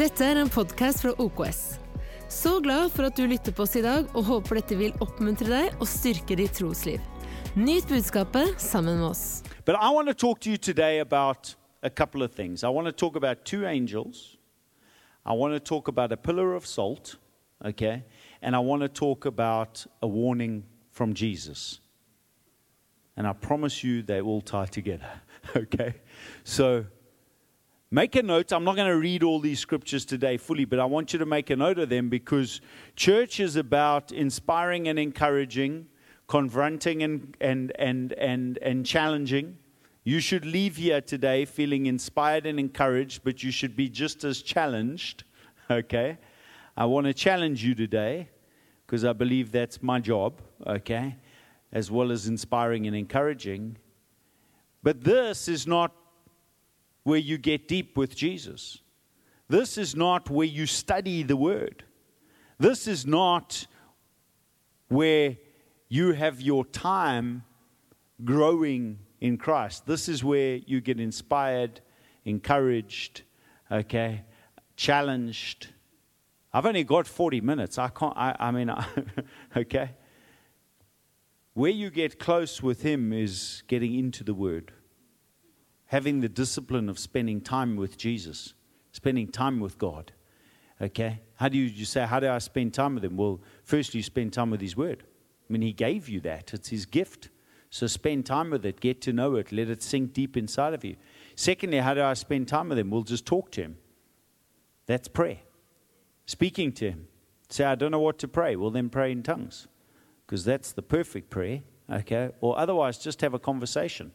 Dette er en podkast fra OKS. Så glad for at du lytter på oss i dag, og håper dette vil oppmuntre deg og styrke ditt trosliv. Nyt budskapet sammen med oss. But I want to talk to you today about a couple of things. I want to talk about two angels. I want to talk about a pillar of salt, okay? And I want to talk about a warning from Jesus. And I promise you they all tie together, okay? So make a note. I'm not going to read all these scriptures today fully, but I want you to make a note of them because church is about inspiring and encouraging, confronting and, and, and, and, and challenging. You should leave here today feeling inspired and encouraged, but you should be just as challenged. Okay? I want to challenge you today because I believe that's my job. Okay? As well as inspiring and encouraging. But this is not where you get deep with Jesus. This is not where you study the Word. This is not where you have your time growing in Christ. This is where you get inspired, encouraged, okay, challenged. I've only got 40 minutes. I can't, I, I mean, I, okay. Where you get close with Him is getting into the Word, having the discipline of spending time with Jesus, spending time with God. Okay? How do you, you say, How do I spend time with Him? Well, first you spend time with His Word. I mean, He gave you that, it's His gift. So spend time with it, get to know it, let it sink deep inside of you. Secondly, how do I spend time with Him? We'll just talk to Him. That's prayer. Speaking to Him. Say, I don't know what to pray. Well, then pray in tongues because that's the perfect prayer, okay? Or otherwise, just have a conversation.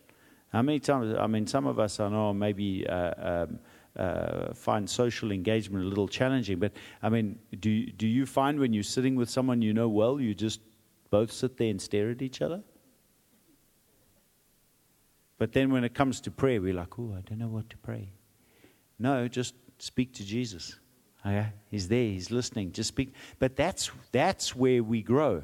How many times, I mean, some of us, I know, maybe uh, um, uh, find social engagement a little challenging, but I mean, do, do you find when you're sitting with someone you know well, you just both sit there and stare at each other? But then when it comes to prayer, we're like, oh, I don't know what to pray. No, just speak to Jesus. Okay? He's there, he's listening. Just speak. But that's, that's where we grow.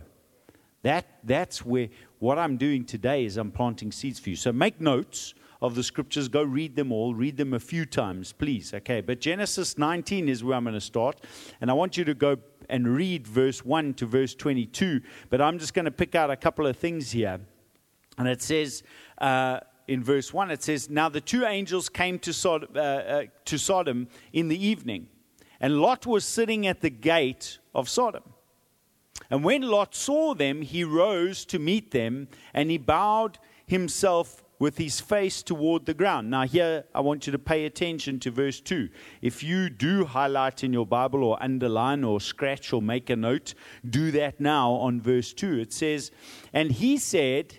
That, that's where what I'm doing today is I'm planting seeds for you. So make notes of the scriptures. Go read them all. Read them a few times, please. Okay. But Genesis 19 is where I'm going to start. And I want you to go and read verse 1 to verse 22. But I'm just going to pick out a couple of things here. And it says, uh, in verse 1, it says, Now the two angels came to uh, uh, to Sodom in the evening, and Lot was sitting at the gate of Sodom. And when Lot saw them, he rose to meet them, and he bowed himself with his face toward the ground. Now, here I want you to pay attention to verse 2. If you do highlight in your Bible or underline or scratch or make a note, do that now on verse 2. It says, And he said,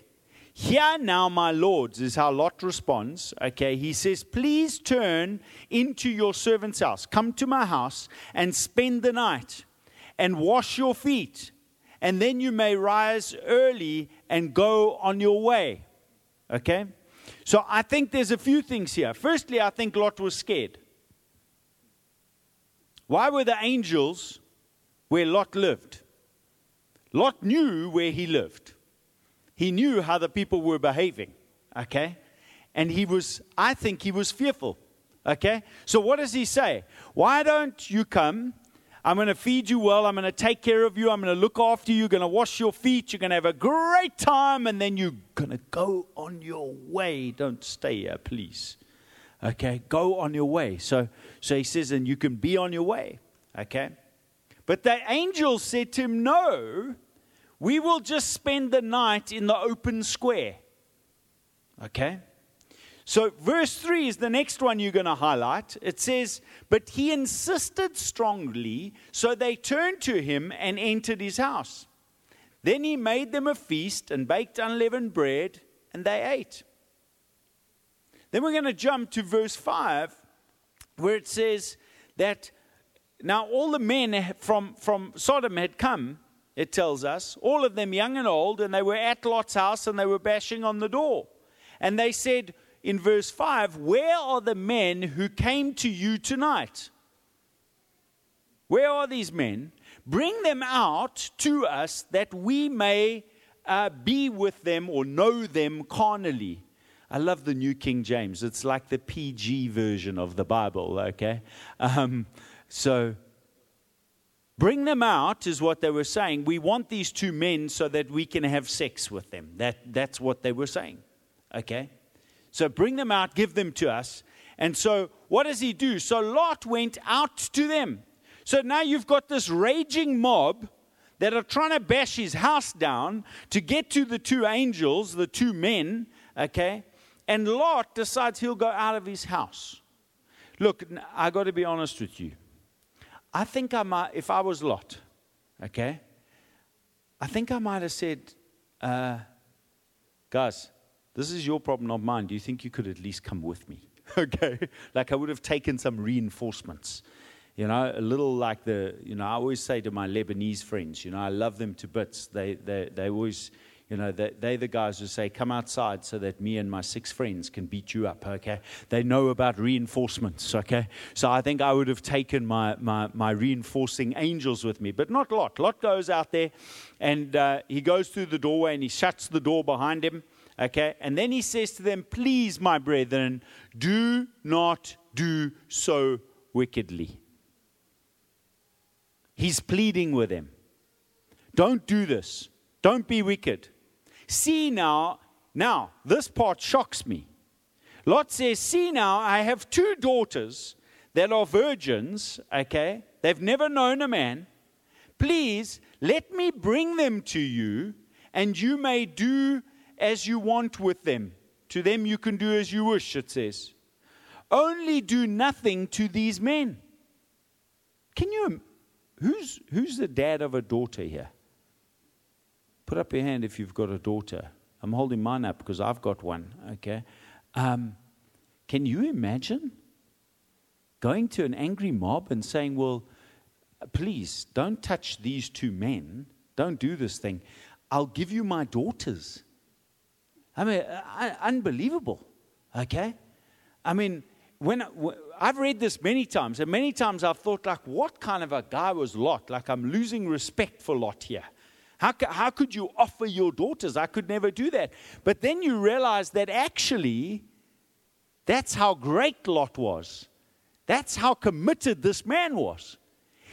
Hear now, my lords, is how Lot responds. Okay, he says, Please turn into your servant's house. Come to my house and spend the night and wash your feet, and then you may rise early and go on your way. Okay? So I think there's a few things here. Firstly, I think Lot was scared. Why were the angels where Lot lived? Lot knew where he lived. He knew how the people were behaving. Okay? And he was, I think he was fearful. Okay? So what does he say? Why don't you come I'm going to feed you well. I'm going to take care of you. I'm going to look after you. You're going to wash your feet. You're going to have a great time. And then you're going to go on your way. Don't stay here, please. Okay? Go on your way. So, so he says, and you can be on your way. Okay? But the angel said to him, No, we will just spend the night in the open square. Okay? So, verse 3 is the next one you're going to highlight. It says, But he insisted strongly, so they turned to him and entered his house. Then he made them a feast and baked unleavened bread, and they ate. Then we're going to jump to verse 5, where it says that now all the men from, from Sodom had come, it tells us, all of them young and old, and they were at Lot's house and they were bashing on the door. And they said, in verse 5 Where are the men who came to you tonight? Where are these men? Bring them out to us that we may uh, be with them or know them carnally. I love the New King James. It's like the PG version of the Bible, okay? Um, So, bring them out is what they were saying. We want these two men so that we can have sex with them. That, that's what they were saying. Okay? So, bring them out, give them to us. And so, what does he do? So, Lot went out to them. So now you've got this raging mob that are trying to bash his house down to get to the two angels, the two men, okay? And Lot decides he'll go out of his house. Look, I got to be honest with you. I think I might, if I was Lot, okay, I think I might have said, uh, guys, this is your problem, not mine. Do you think you could at least come with me? okay? Like I would have taken some reinforcements. You know, a little like the, you know, I always say to my Lebanese friends, you know, I love them to bits. They, they, they always, you know, they, they're the guys who say, come outside so that me and my six friends can beat you up, okay? They know about reinforcements, okay? So I think I would have taken my, my, my reinforcing angels with me, but not Lot. Lot goes out there and uh, he goes through the doorway and he shuts the door behind him, okay? And then he says to them, please, my brethren, do not do so wickedly. He's pleading with them. Don't do this. Don't be wicked. See now, now, this part shocks me. Lot says, See now, I have two daughters that are virgins, okay? They've never known a man. Please let me bring them to you, and you may do as you want with them. To them you can do as you wish, it says. Only do nothing to these men. Can you Who's, who's the dad of a daughter here? Put up your hand if you've got a daughter. I'm holding mine up because I've got one, okay? Um, can you imagine going to an angry mob and saying, Well, please don't touch these two men, don't do this thing. I'll give you my daughters. I mean, uh, unbelievable, okay? I mean, when, I've read this many times, and many times I've thought, like, what kind of a guy was Lot? Like, I'm losing respect for Lot here. How, how could you offer your daughters? I could never do that. But then you realize that actually, that's how great Lot was. That's how committed this man was.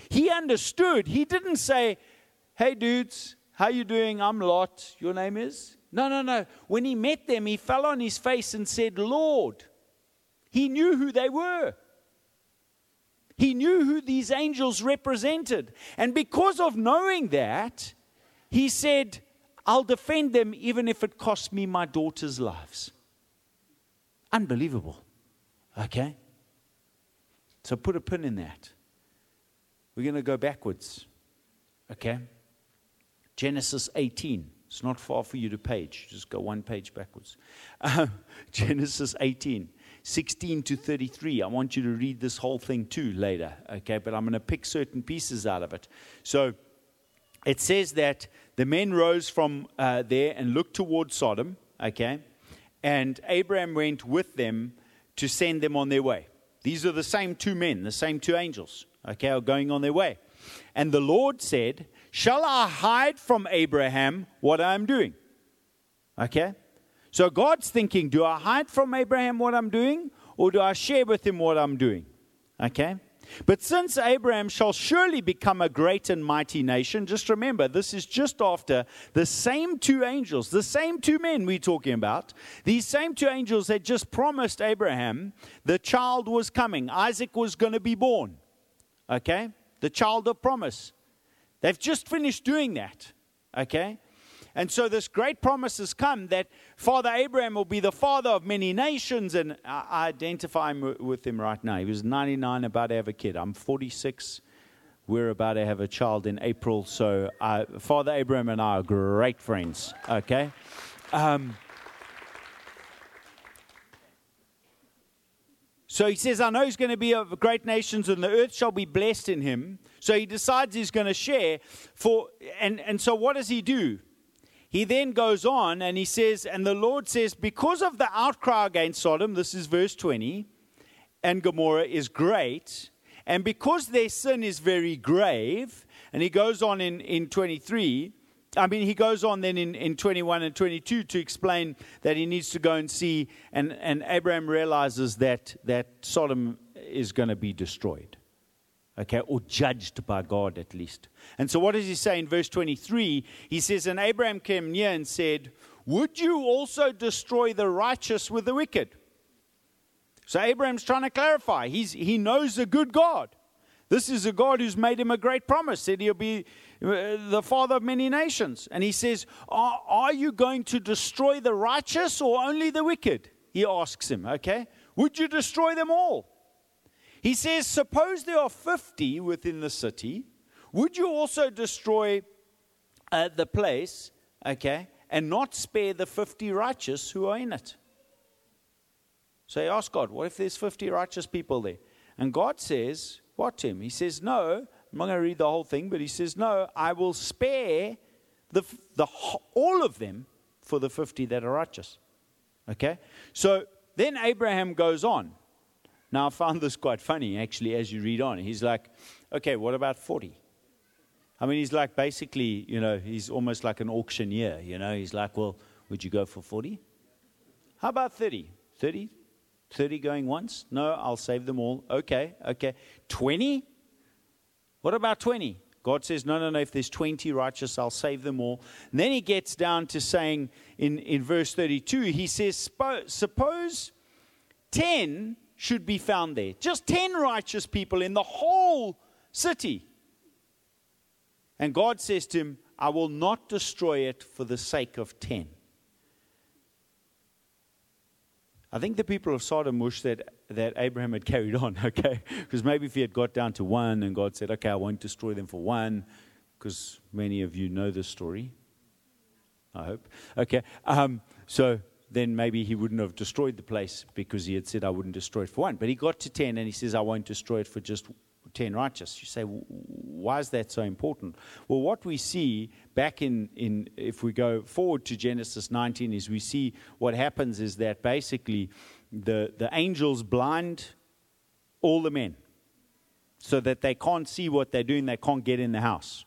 He understood. He didn't say, "Hey dudes, how you doing? I'm Lot. Your name is?" No, no, no. When he met them, he fell on his face and said, "Lord." He knew who they were. He knew who these angels represented. And because of knowing that, he said, I'll defend them even if it costs me my daughter's lives. Unbelievable. Okay? So put a pin in that. We're going to go backwards. Okay? Genesis 18. It's not far for you to page. Just go one page backwards. Uh, Genesis 18. 16 to 33. I want you to read this whole thing too later, okay? But I'm going to pick certain pieces out of it. So it says that the men rose from uh, there and looked toward Sodom, okay? And Abraham went with them to send them on their way. These are the same two men, the same two angels, okay, are going on their way. And the Lord said, Shall I hide from Abraham what I am doing? Okay? So God's thinking, do I hide from Abraham what I'm doing, or do I share with him what I'm doing? Okay? But since Abraham shall surely become a great and mighty nation, just remember, this is just after the same two angels, the same two men we're talking about, these same two angels had just promised Abraham the child was coming. Isaac was going to be born. Okay? The child of promise. They've just finished doing that. Okay? And so this great promise has come that Father Abraham will be the father of many nations. And I identify with him right now. He was 99, about to have a kid. I'm 46. We're about to have a child in April. So uh, Father Abraham and I are great friends. Okay? Um, So he says, I know he's going to be of great nations and the earth shall be blessed in him. So he decides he's going to share for, and, and so what does he do? He then goes on and he says, and the Lord says, because of the outcry against Sodom, this is verse 20, and Gomorrah is great, and because their sin is very grave, and he goes on in, in 23, I mean, he goes on then in, in 21 and 22 to explain that he needs to go and see, and, and Abraham realizes that, that Sodom is going to be destroyed. Okay, or judged by God at least. And so, what does he say in verse 23? He says, And Abraham came near and said, Would you also destroy the righteous with the wicked? So, Abraham's trying to clarify. He's, he knows a good God. This is a God who's made him a great promise, said he'll be uh, the father of many nations. And he says, are, are you going to destroy the righteous or only the wicked? He asks him, okay? Would you destroy them all? He says, Suppose there are 50 within the city. Would you also destroy uh, the place, okay, and not spare the 50 righteous who are in it? So he asks God, What if there's 50 righteous people there? And God says, What to him? He says, No, I'm not going to read the whole thing, but he says, No, I will spare the, the, all of them for the 50 that are righteous. Okay? So then Abraham goes on. Now, I found this quite funny, actually, as you read on. He's like, okay, what about 40? I mean, he's like basically, you know, he's almost like an auctioneer, you know. He's like, well, would you go for 40? How about 30? 30? 30 going once? No, I'll save them all. Okay, okay. 20? What about 20? God says, no, no, no, if there's 20 righteous, I'll save them all. And then he gets down to saying in, in verse 32, he says, suppose 10 should be found there. Just 10 righteous people in the whole city. And God says to him, I will not destroy it for the sake of 10. I think the people of Sodom wish that, that Abraham had carried on, okay? Because maybe if he had got down to one and God said, okay, I won't destroy them for one, because many of you know this story. I hope. Okay. Um, so then maybe he wouldn't have destroyed the place because he had said, I wouldn't destroy it for one. But he got to 10 and he says, I won't destroy it for just 10 righteous. You say, why is that so important? Well, what we see back in, in, if we go forward to Genesis 19, is we see what happens is that basically the, the angels blind all the men so that they can't see what they're doing, they can't get in the house.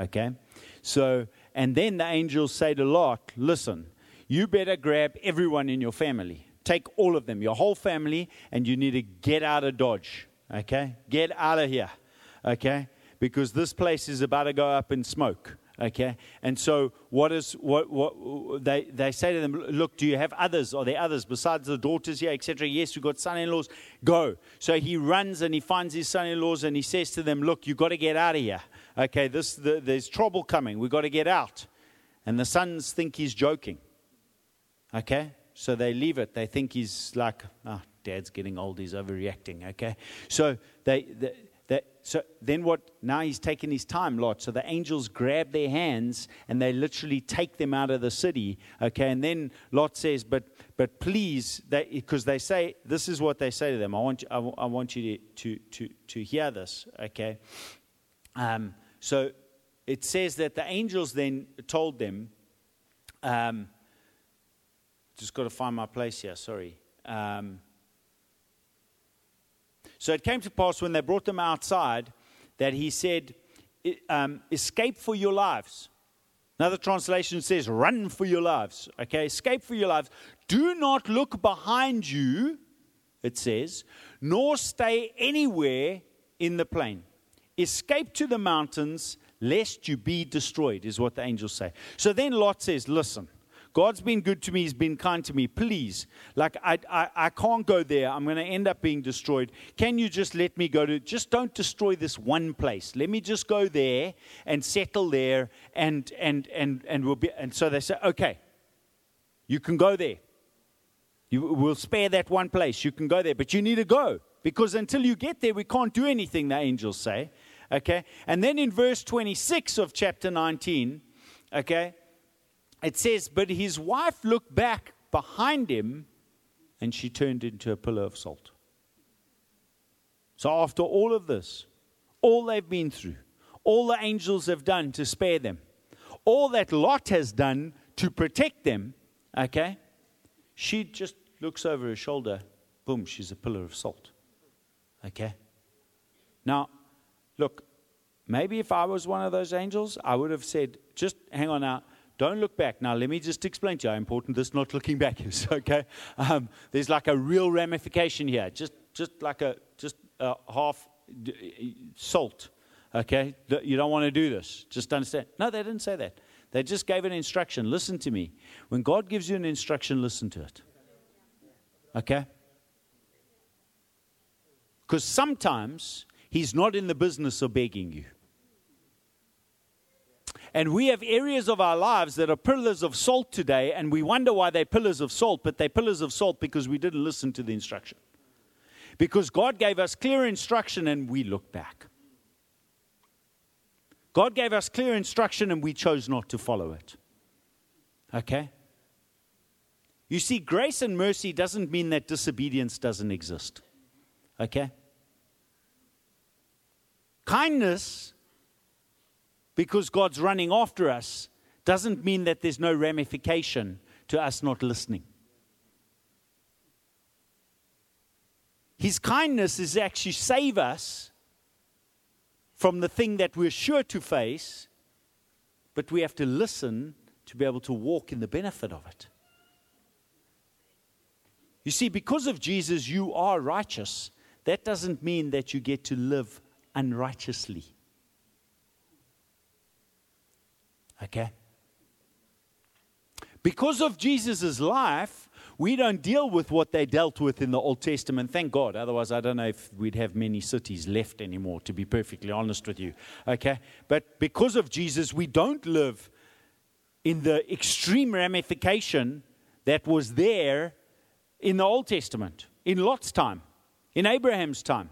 Okay? So, and then the angels say to Lot, listen, you better grab everyone in your family. Take all of them, your whole family, and you need to get out of Dodge. Okay? Get out of here. Okay? Because this place is about to go up in smoke. Okay? And so what is what what they they say to them, look, do you have others? Are there others besides the daughters here, etc.? Yes, we've got son-in-laws. Go. So he runs and he finds his son-in-laws and he says to them, Look, you've got to get out of here. Okay, this the, there's trouble coming. We've got to get out. And the sons think he's joking. Okay? So they leave it. They think he's like, oh, dad's getting old, he's overreacting. Okay? So they, they, so then what? Now he's taking his time, Lot. So the angels grab their hands and they literally take them out of the city. Okay, and then Lot says, "But, but please," because they, they, say this is what they say to them. I want, I, I want you to, to, to, to hear this. Okay, um, so it says that the angels then told them. Um, just got to find my place here, sorry. Um, so it came to pass when they brought them outside that he said, um, Escape for your lives. Another translation says, Run for your lives. Okay, escape for your lives. Do not look behind you, it says, nor stay anywhere in the plain. Escape to the mountains, lest you be destroyed, is what the angels say. So then Lot says, Listen, God's been good to me. He's been kind to me. Please, like, I, I, I can't go there. I'm going to end up being destroyed. Can you just let me go to, just don't destroy this one place. Let me just go there and settle there. And, and, and, and, we'll be, and so they say, okay, you can go there. You, we'll spare that one place. You can go there, but you need to go because until you get there, we can't do anything, the angels say. Okay? And then in verse 26 of chapter 19, okay, it says, But his wife looked back behind him and she turned into a pillar of salt. So, after all of this, all they've been through, all the angels have done to spare them, all that Lot has done to protect them, okay, she just looks over her shoulder, boom, she's a pillar of salt. Okay? Now, look, maybe if I was one of those angels, I would have said, just hang on now. Don't look back. Now, let me just explain to you how important this not looking back is, okay? Um, there's like a real ramification here, just, just like a, just a half salt. Okay? You don't want to do this. Just understand. No, they didn't say that. They just gave an instruction. Listen to me. When God gives you an instruction, listen to it. Okay? Because sometimes He's not in the business of begging you. And we have areas of our lives that are pillars of salt today, and we wonder why they're pillars of salt, but they're pillars of salt because we didn't listen to the instruction. Because God gave us clear instruction and we look back. God gave us clear instruction and we chose not to follow it. Okay? You see, grace and mercy doesn't mean that disobedience doesn't exist. Okay? Kindness, because God's running after us, doesn't mean that there's no ramification to us not listening. His kindness is actually save us from the thing that we're sure to face, but we have to listen to be able to walk in the benefit of it. You see, because of Jesus, you are righteous. That doesn't mean that you get to live unrighteously. Okay? Because of Jesus' life, we don't deal with what they dealt with in the Old Testament. Thank God. Otherwise, I don't know if we'd have many cities left anymore, to be perfectly honest with you. Okay? But because of Jesus, we don't live in the extreme ramification that was there in the Old Testament, in Lot's time, in Abraham's time.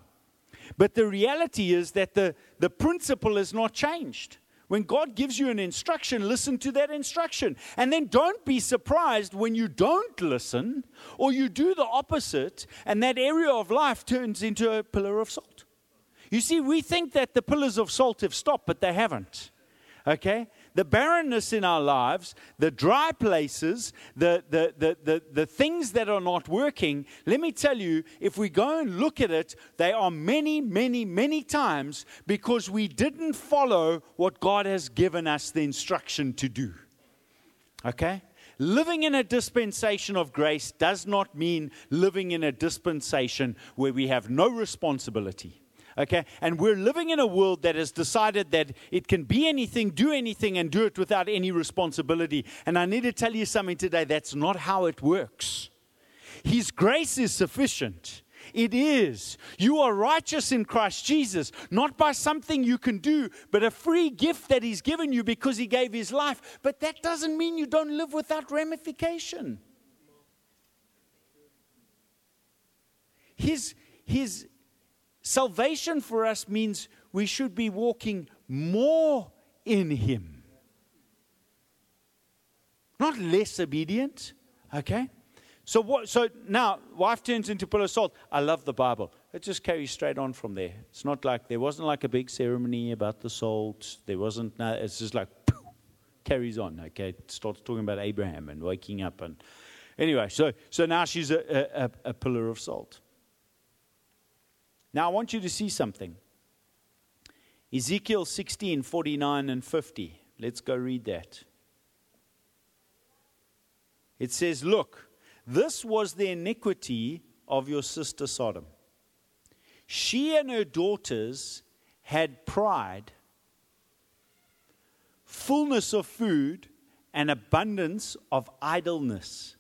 But the reality is that the, the principle has not changed. When God gives you an instruction, listen to that instruction. And then don't be surprised when you don't listen or you do the opposite and that area of life turns into a pillar of salt. You see, we think that the pillars of salt have stopped, but they haven't. Okay? The barrenness in our lives, the dry places, the, the, the, the, the things that are not working, let me tell you, if we go and look at it, they are many, many, many times because we didn't follow what God has given us the instruction to do. Okay? Living in a dispensation of grace does not mean living in a dispensation where we have no responsibility. Okay? And we're living in a world that has decided that it can be anything, do anything, and do it without any responsibility. And I need to tell you something today that's not how it works. His grace is sufficient. It is. You are righteous in Christ Jesus, not by something you can do, but a free gift that He's given you because He gave His life. But that doesn't mean you don't live without ramification. His, his, Salvation for us means we should be walking more in Him, not less obedient. Okay? So, what, so now, wife turns into pillar of salt. I love the Bible. It just carries straight on from there. It's not like there wasn't like a big ceremony about the salt. There wasn't. No, it's just like poof, carries on. Okay, it starts talking about Abraham and waking up and anyway. So so now she's a, a, a pillar of salt. Now, I want you to see something. Ezekiel 16, 49 and 50. Let's go read that. It says, Look, this was the iniquity of your sister Sodom. She and her daughters had pride, fullness of food, and abundance of idleness.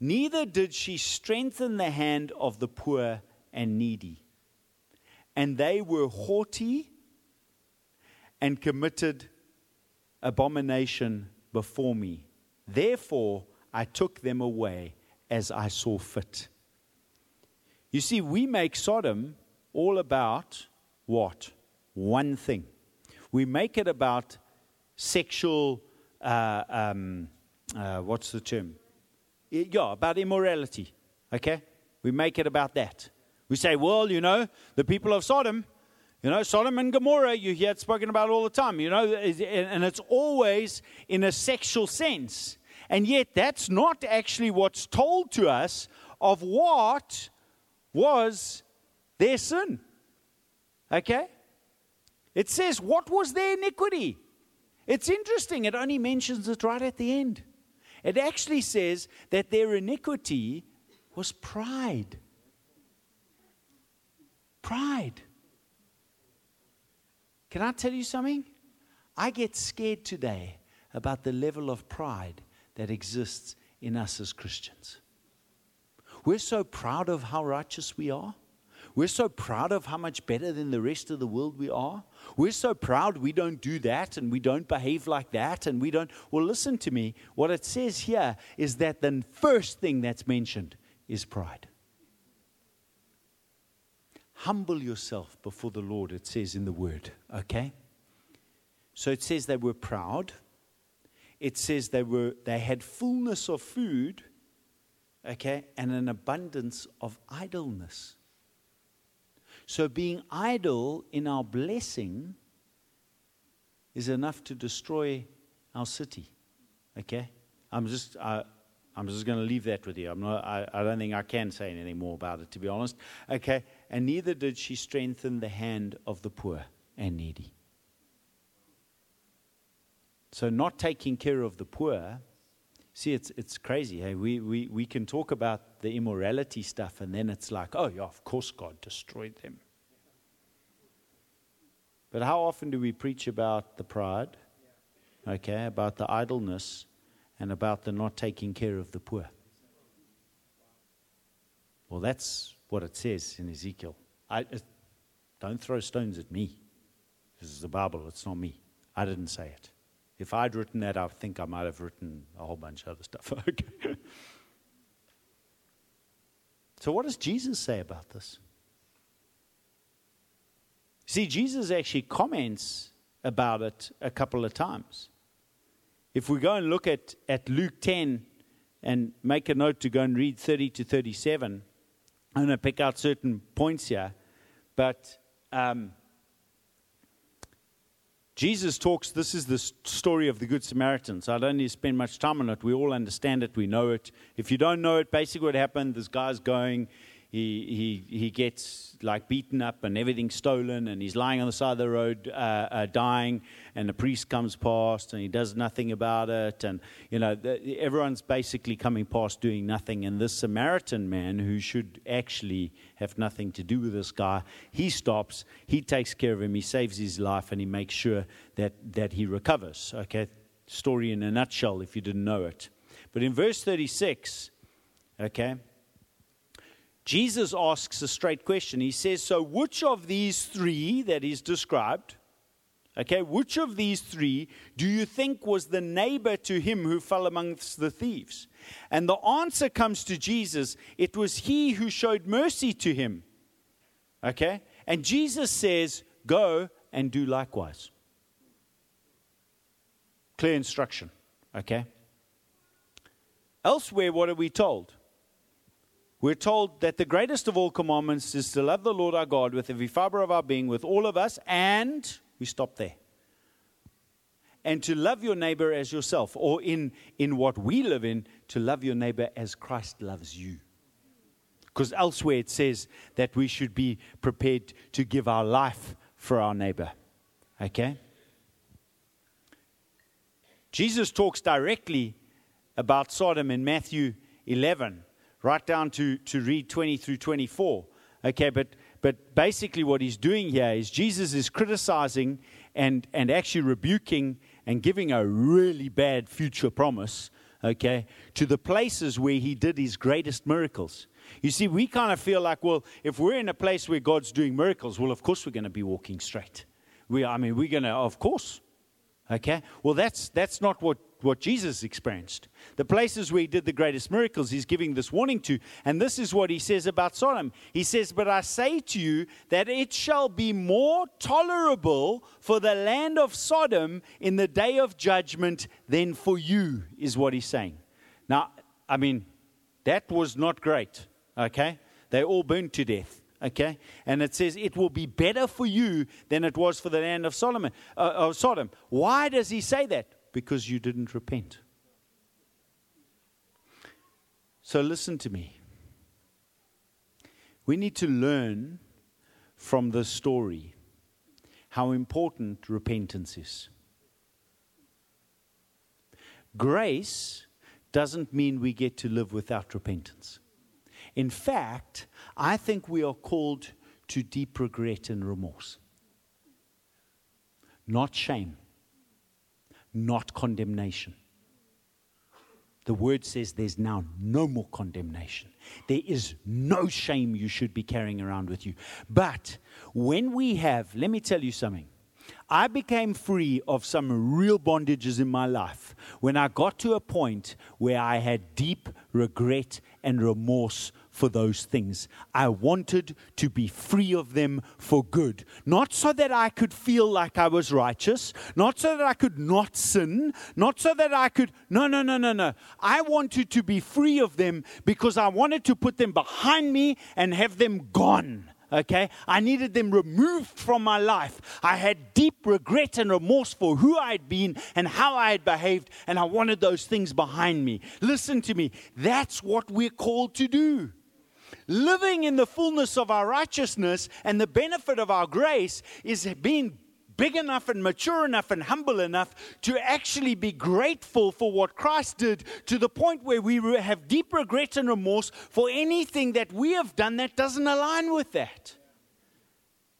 Neither did she strengthen the hand of the poor and needy and they were haughty and committed abomination before me. Therefore, I took them away as I saw fit. You see, we make Sodom all about what? One thing. We make it about sexual, uh, um, uh, what's the term? Yeah, about immorality. Okay? We make it about that. We say, well, you know, the people of Sodom, you know, Sodom and Gomorrah, you hear it spoken about all the time, you know, and it's always in a sexual sense. And yet, that's not actually what's told to us of what was their sin. Okay? It says, what was their iniquity? It's interesting, it only mentions it right at the end. It actually says that their iniquity was pride. Pride. Can I tell you something? I get scared today about the level of pride that exists in us as Christians. We're so proud of how righteous we are. We're so proud of how much better than the rest of the world we are. We're so proud we don't do that and we don't behave like that and we don't. Well, listen to me. What it says here is that the first thing that's mentioned is pride. Humble yourself before the Lord, it says in the word, okay? So it says they were proud. It says they were they had fullness of food, okay, and an abundance of idleness. So being idle in our blessing is enough to destroy our city. Okay? I'm just I'm just going to leave that with you. I'm not, I, I don't think I can say anything more about it, to be honest. Okay? And neither did she strengthen the hand of the poor and needy. So, not taking care of the poor, see, it's, it's crazy. Hey? We, we, we can talk about the immorality stuff, and then it's like, oh, yeah, of course God destroyed them. But how often do we preach about the pride, okay, about the idleness, and about the not taking care of the poor? Well, that's what it says in Ezekiel. I, uh, don't throw stones at me. This is the Bible, it's not me. I didn't say it. If I'd written that, I think I might have written a whole bunch of other stuff. okay. So, what does Jesus say about this? See, Jesus actually comments about it a couple of times. If we go and look at, at Luke 10 and make a note to go and read 30 to 37, I'm going to pick out certain points here. But um, Jesus talks, this is the story of the Good Samaritan. So I don't need to spend much time on it. We all understand it, we know it. If you don't know it, basically what happened this guy's going, he, he, he gets like beaten up and everything stolen, and he's lying on the side of the road uh, uh, dying, and the priest comes past and he does nothing about it. And, you know, the, everyone's basically coming past doing nothing. And this Samaritan man, who should actually have nothing to do with this guy, he stops, he takes care of him, he saves his life, and he makes sure that, that he recovers. Okay, story in a nutshell if you didn't know it. But in verse 36, okay, Jesus asks a straight question. He says, So, which of these three that is described, okay, which of these three do you think was the neighbor to him who fell amongst the thieves? And the answer comes to Jesus it was he who showed mercy to him. Okay? And Jesus says, Go and do likewise. Clear instruction. Okay? Elsewhere, what are we told? We're told that the greatest of all commandments is to love the Lord our God with every fiber of our being, with all of us, and we stop there. And to love your neighbor as yourself, or in, in what we live in, to love your neighbor as Christ loves you. Because elsewhere it says that we should be prepared to give our life for our neighbor. Okay? Jesus talks directly about Sodom in Matthew 11 right down to, to read 20 through 24. Okay, but, but basically what he's doing here is Jesus is criticizing and, and actually rebuking and giving a really bad future promise, okay, to the places where he did his greatest miracles. You see, we kind of feel like, well, if we're in a place where God's doing miracles, well, of course we're going to be walking straight. We, I mean, we're going to, of course. Okay? Well, that's, that's not what what Jesus experienced. The places where he did the greatest miracles, he's giving this warning to. And this is what he says about Sodom. He says, But I say to you that it shall be more tolerable for the land of Sodom in the day of judgment than for you, is what he's saying. Now, I mean, that was not great, okay? They all burned to death okay? And it says it will be better for you than it was for the land of Solomon, uh, of Sodom. Why does he say that? Because you didn't repent. So listen to me. We need to learn from this story how important repentance is. Grace doesn't mean we get to live without repentance. In fact, I think we are called to deep regret and remorse. not shame, not condemnation. The word says there's now no more condemnation. There is no shame you should be carrying around with you. But when we have, let me tell you something. I became free of some real bondages in my life when I got to a point where I had deep regret and remorse for those things. I wanted to be free of them for good. Not so that I could feel like I was righteous, not so that I could not sin, not so that I could. No, no, no, no, no. I wanted to be free of them because I wanted to put them behind me and have them gone okay? I needed them removed from my life. I had deep regret and remorse for who I had been and how I had behaved, and I wanted those things behind me. Listen to me. That's what we're called to do living in the fullness of our righteousness and the benefit of our grace is being big enough and mature enough and humble enough to actually be grateful for what Christ did to the point where we have deep regret and remorse for anything that we have done that doesn't align with that.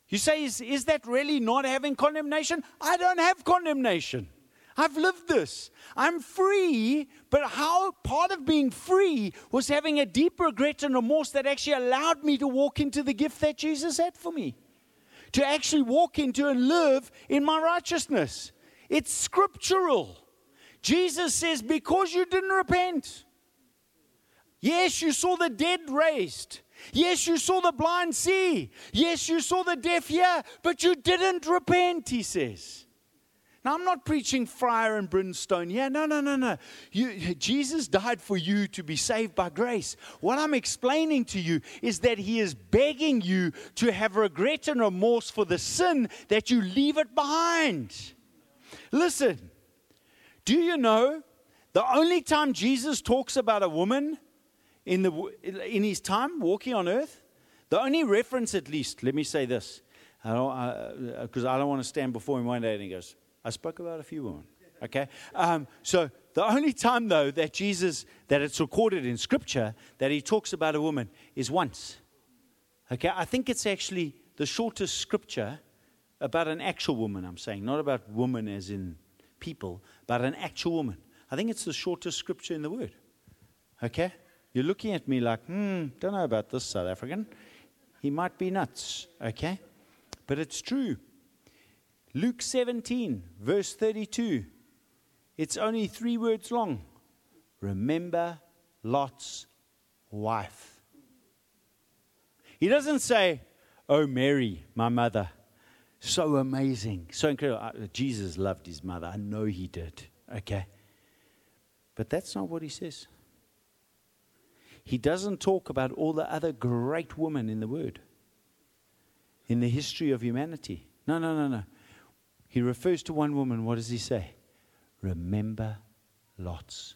You say, is, is that really not having condemnation? I don't have condemnation. I've lived this. I'm free, but how part of being free was having a deep regret and remorse that actually allowed me to walk into the gift that Jesus had for me. To actually walk into and live in my righteousness. It's scriptural. Jesus says, because you didn't repent. Yes, you saw the dead raised. Yes, you saw the blind see. Yes, you saw the deaf hear, but you didn't repent, he says. Now, I'm not preaching fire and brimstone. Yeah, no, no, no, no. You, Jesus died for you to be saved by grace. What I'm explaining to you is that He is begging you to have regret and remorse for the sin that you leave it behind. Listen, do you know the only time Jesus talks about a woman in, the, in his time walking on earth, the only reference, at least, let me say this, because I, I, uh, I don't want to stand before him one day and he goes, I spoke about a few women. Okay? Um, so the only time, though, that Jesus, that it's recorded in Scripture that he talks about a woman is once. Okay? I think it's actually the shortest Scripture about an actual woman, I'm saying, not about woman as in people, but an actual woman. I think it's the shortest Scripture in the Word. Okay? You're looking at me like, hmm, don't know about this South African. He might be nuts. Okay? But it's true. Luke 17, verse 32. It's only three words long. Remember Lot's wife. He doesn't say, Oh, Mary, my mother. So amazing, so incredible. Uh, Jesus loved his mother. I know he did. Okay. But that's not what he says. He doesn't talk about all the other great women in the Word, in the history of humanity. No, no, no, no. He refers to one woman. What does he say? Remember Lot's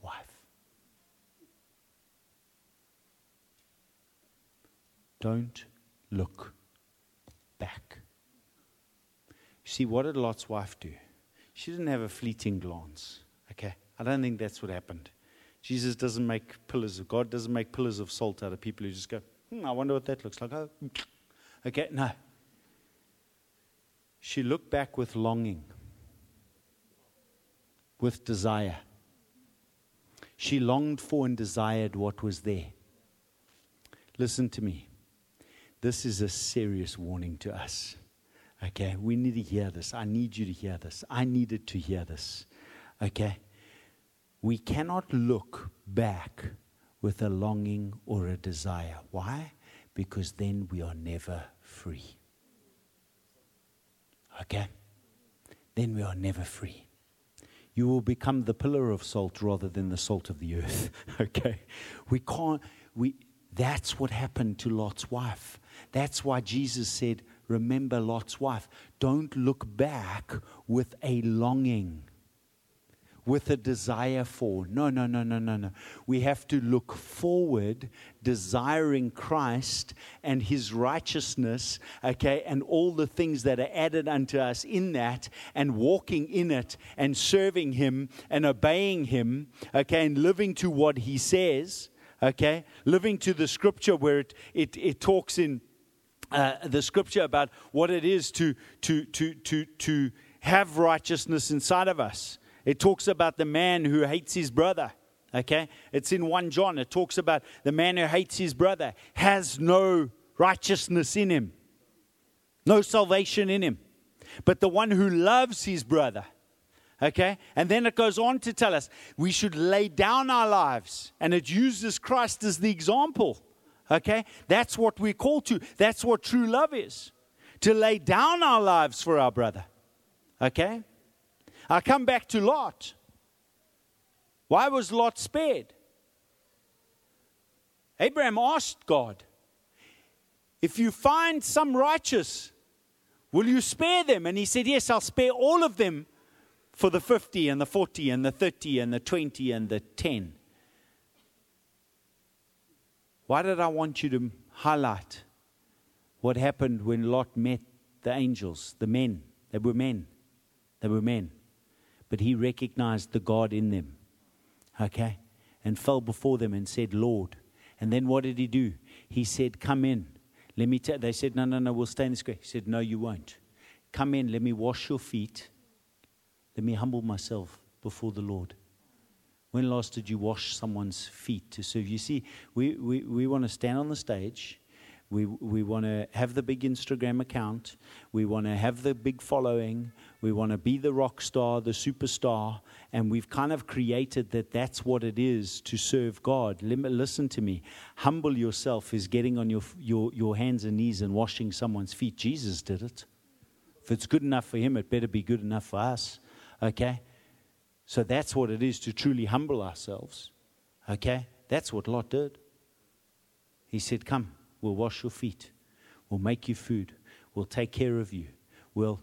wife. Don't look back. See, what did Lot's wife do? She didn't have a fleeting glance. Okay? I don't think that's what happened. Jesus doesn't make pillars of God doesn't make pillars of salt out of people who just go, hmm, I wonder what that looks like. Oh, okay, no. She looked back with longing, with desire. She longed for and desired what was there. Listen to me. This is a serious warning to us. Okay, we need to hear this. I need you to hear this. I needed to hear this. Okay? We cannot look back with a longing or a desire. Why? Because then we are never free. Okay? Then we are never free. You will become the pillar of salt rather than the salt of the earth. okay? We can't, we, that's what happened to Lot's wife. That's why Jesus said, Remember Lot's wife. Don't look back with a longing with a desire for. No, no, no, no, no, no. We have to look forward, desiring Christ and his righteousness, okay, and all the things that are added unto us in that, and walking in it, and serving him, and obeying him, okay, and living to what he says, okay, living to the scripture where it, it, it talks in uh, the scripture about what it is to, to, to, to, to have righteousness inside of us. It talks about the man who hates his brother. Okay? It's in 1 John. It talks about the man who hates his brother has no righteousness in him, no salvation in him. But the one who loves his brother, okay? And then it goes on to tell us we should lay down our lives, and it uses Christ as the example, okay? That's what we're called to. That's what true love is to lay down our lives for our brother, okay? I come back to Lot. Why was Lot spared? Abraham asked God, If you find some righteous, will you spare them? And he said, Yes, I'll spare all of them for the 50 and the 40 and the 30 and the 20 and the 10. Why did I want you to highlight what happened when Lot met the angels, the men? They were men. They were men. But he recognized the God in them okay, and fell before them and said, Lord. And then what did he do? He said, Come in. Let me tell. They said, No, no, no, we'll stay in the square. He said, No, you won't. Come in. Let me wash your feet. Let me humble myself before the Lord. When last did you wash someone's feet to serve? You see, we, we, we want to stand on the stage we, we want to have the big Instagram account. We want to have the big following. We want to be the rock star, the superstar. And we've kind of created that that's what it is to serve God. Listen to me. Humble yourself is getting on your, your, your hands and knees and washing someone's feet. Jesus did it. If it's good enough for him, it better be good enough for us. Okay? So that's what it is to truly humble ourselves. Okay? That's what Lot did. He said, Come. We'll wash your feet. We'll make you food. We'll take care of you. We'll.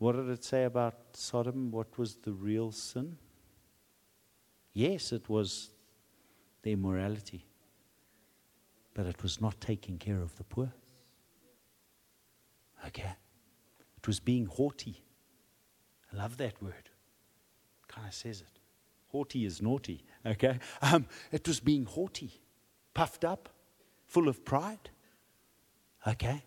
What did it say about Sodom? What was the real sin? Yes, it was the immorality, but it was not taking care of the poor. Okay? It was being haughty. I love that word. Kind of says it. Haughty is naughty. Okay? Um, it was being haughty puffed up, full of pride. Okay?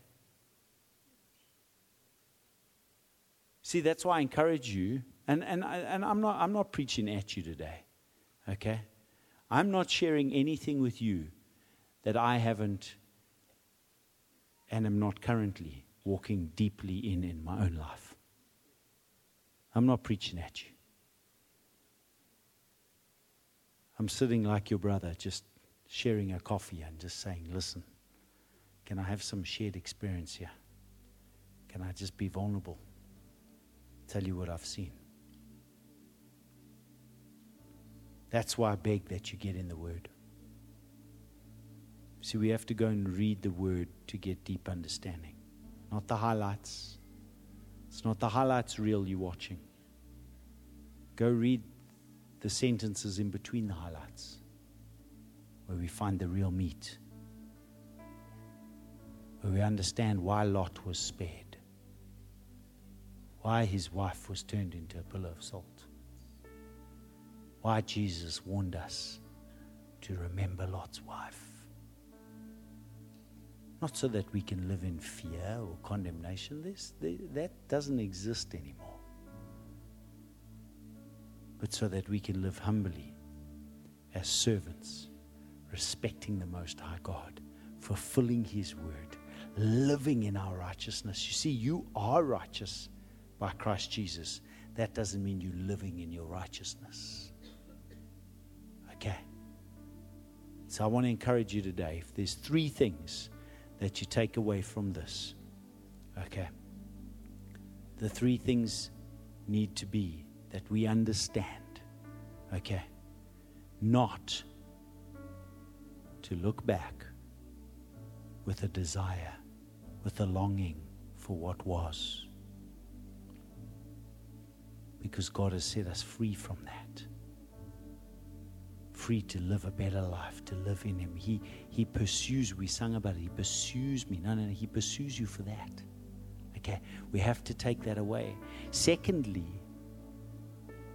See, that's why I encourage you, and, and, and I'm, not, I'm not preaching at you today. Okay? I'm not sharing anything with you that I haven't and am not currently walking deeply in in my own life. I'm not preaching at you. I'm sitting like your brother, just sharing a coffee and just saying, listen, can I have some shared experience here? Can I just be vulnerable? Tell you what I've seen. That's why I beg that you get in the Word. See, we have to go and read the Word to get deep understanding, not the highlights. It's not the highlights reel you're watching. Go read the sentences in between the highlights where we find the real meat, where we understand why Lot was spared, why his wife was turned into a pillar of salt, why Jesus warned us to remember Lot's wife. Not so that we can live in fear or condemnation. This, that doesn't exist anymore. But so that we can live humbly as servants respecting the Most High God, fulfilling His word, living in our righteousness. You see, you are righteous by Christ Jesus. That doesn't mean you're living in your righteousness. Okay. So I want to encourage you today if there's three things that you take away from this, okay, the three things need to be that we understand, okay, not to look back with a desire, with a longing for what was. Because God has set us free from that. Free to live a better life, to live in Him. He, he pursues, we sang about it, He pursues me. No, no, no, He pursues you for that. Okay, we have to take that away. Secondly,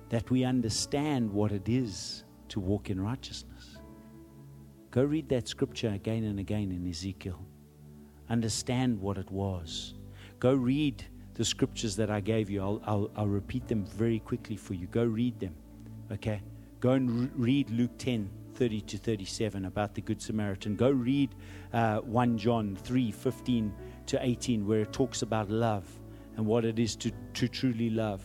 that we understand what it is to walk in righteousness. Go read that scripture again and again in Ezekiel. Understand what it was. Go read the scriptures that I gave you. I'll, I'll, I'll repeat them very quickly for you. Go read them. Okay? Go and re- read Luke 10, 30 to 37 about the Good Samaritan. Go read uh, 1 John 3, 15 to 18, where it talks about love and what it is to, to truly love.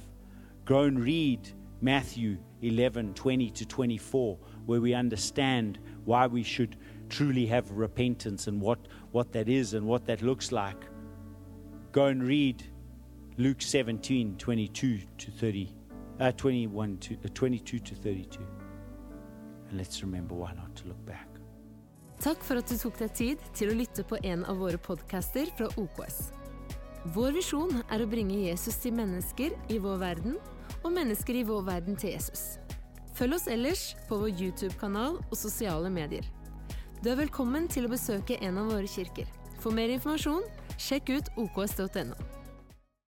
Go and read Matthew 11, 20 to 24, where we understand why we should truly have repentance and what, what that is and what that looks like. Go and read Luke 17, 22 to 30, uh, 21 to, uh, 22 to 32. And let's remember why not to look back. Takk for at du tok deg tid til å lytte på en av våre podcaster fra OKS. Vår visjon er å bringe Jesus til mennesker i vår verden, og mennesker i vår verden til Jesus. Følg oss ellers på vår YouTube-kanal og sosiale medier. Du er velkommen til å besøke en av våre kirker. For mer informasjon, sjekk ut oks.no.